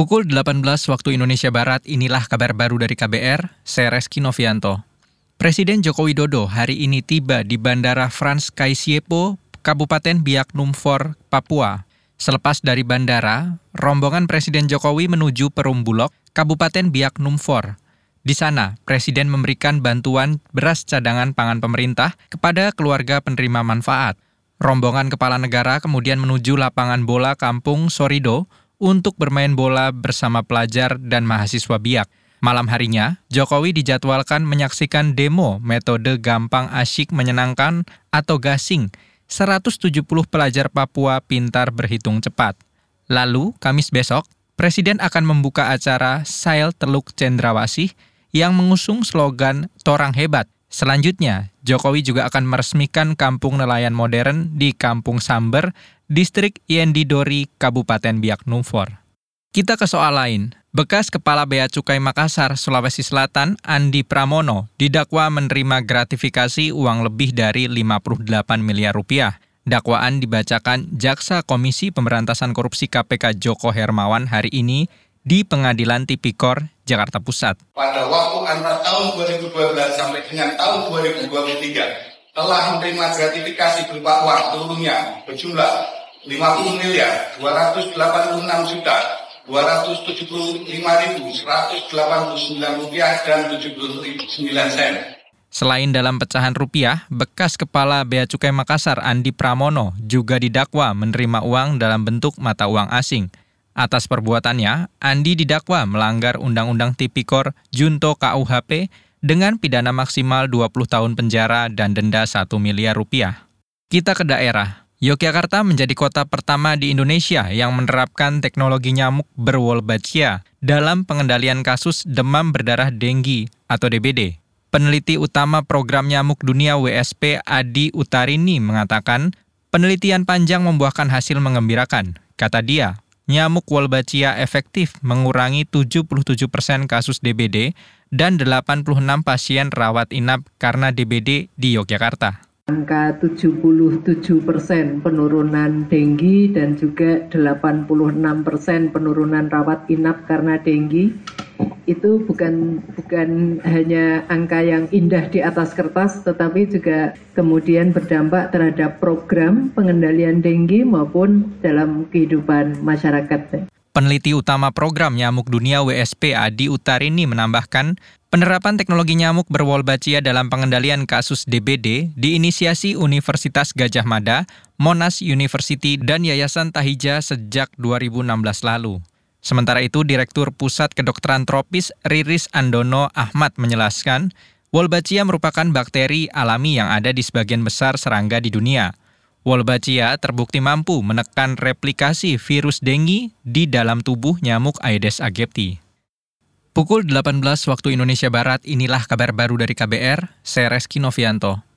Pukul 18 waktu Indonesia Barat, inilah kabar baru dari KBR, saya Reski Novianto. Presiden Joko Widodo hari ini tiba di Bandara Frans Kaisiepo, Kabupaten Biak Numfor, Papua. Selepas dari bandara, rombongan Presiden Jokowi menuju Perumbulok, Kabupaten Biak Numfor. Di sana, Presiden memberikan bantuan beras cadangan pangan pemerintah kepada keluarga penerima manfaat. Rombongan kepala negara kemudian menuju lapangan bola kampung Sorido untuk bermain bola bersama pelajar dan mahasiswa biak. Malam harinya, Jokowi dijadwalkan menyaksikan demo metode gampang asyik menyenangkan atau gasing 170 pelajar Papua pintar berhitung cepat. Lalu, Kamis besok, Presiden akan membuka acara Sail Teluk Cendrawasih yang mengusung slogan Torang Hebat. Selanjutnya, Jokowi juga akan meresmikan kampung nelayan modern di Kampung Samber Distrik Yendidori, Kabupaten Biak Numfor. Kita ke soal lain. Bekas Kepala Bea Cukai Makassar, Sulawesi Selatan, Andi Pramono, didakwa menerima gratifikasi uang lebih dari 58 miliar rupiah. Dakwaan dibacakan Jaksa Komisi Pemberantasan Korupsi KPK Joko Hermawan hari ini di Pengadilan Tipikor, Jakarta Pusat. Pada waktu antara tahun 2012 sampai dengan tahun 2023, telah menerima gratifikasi berupa uang turunnya berjumlah 50 miliar 286 juta 275 ribu 189 rupiah dan 79 sen. Selain dalam pecahan rupiah, bekas Kepala Bea Cukai Makassar Andi Pramono juga didakwa menerima uang dalam bentuk mata uang asing. Atas perbuatannya, Andi didakwa melanggar Undang-Undang Tipikor Junto KUHP dengan pidana maksimal 20 tahun penjara dan denda 1 miliar rupiah. Kita ke daerah. Yogyakarta menjadi kota pertama di Indonesia yang menerapkan teknologi nyamuk berwolbachia dalam pengendalian kasus demam berdarah denggi atau DBD. Peneliti utama program nyamuk dunia WSP Adi Utarini mengatakan, penelitian panjang membuahkan hasil mengembirakan. Kata dia, nyamuk Wolbachia efektif mengurangi 77% kasus DBD dan 86 pasien rawat inap karena DBD di Yogyakarta angka 77 persen penurunan denggi dan juga 86 persen penurunan rawat inap karena denggi itu bukan bukan hanya angka yang indah di atas kertas tetapi juga kemudian berdampak terhadap program pengendalian denggi maupun dalam kehidupan masyarakat. Peneliti utama program Nyamuk Dunia WSP Adi Utarini menambahkan, penerapan teknologi nyamuk berwolbachia dalam pengendalian kasus DBD diinisiasi Universitas Gajah Mada, Monash University, dan Yayasan Tahija sejak 2016 lalu. Sementara itu, Direktur Pusat Kedokteran Tropis Riris Andono Ahmad menjelaskan, Wolbachia merupakan bakteri alami yang ada di sebagian besar serangga di dunia. Wolbachia terbukti mampu menekan replikasi virus dengi di dalam tubuh nyamuk Aedes aegypti. Pukul 18 waktu Indonesia Barat, inilah kabar baru dari KBR, saya Reski Novianto.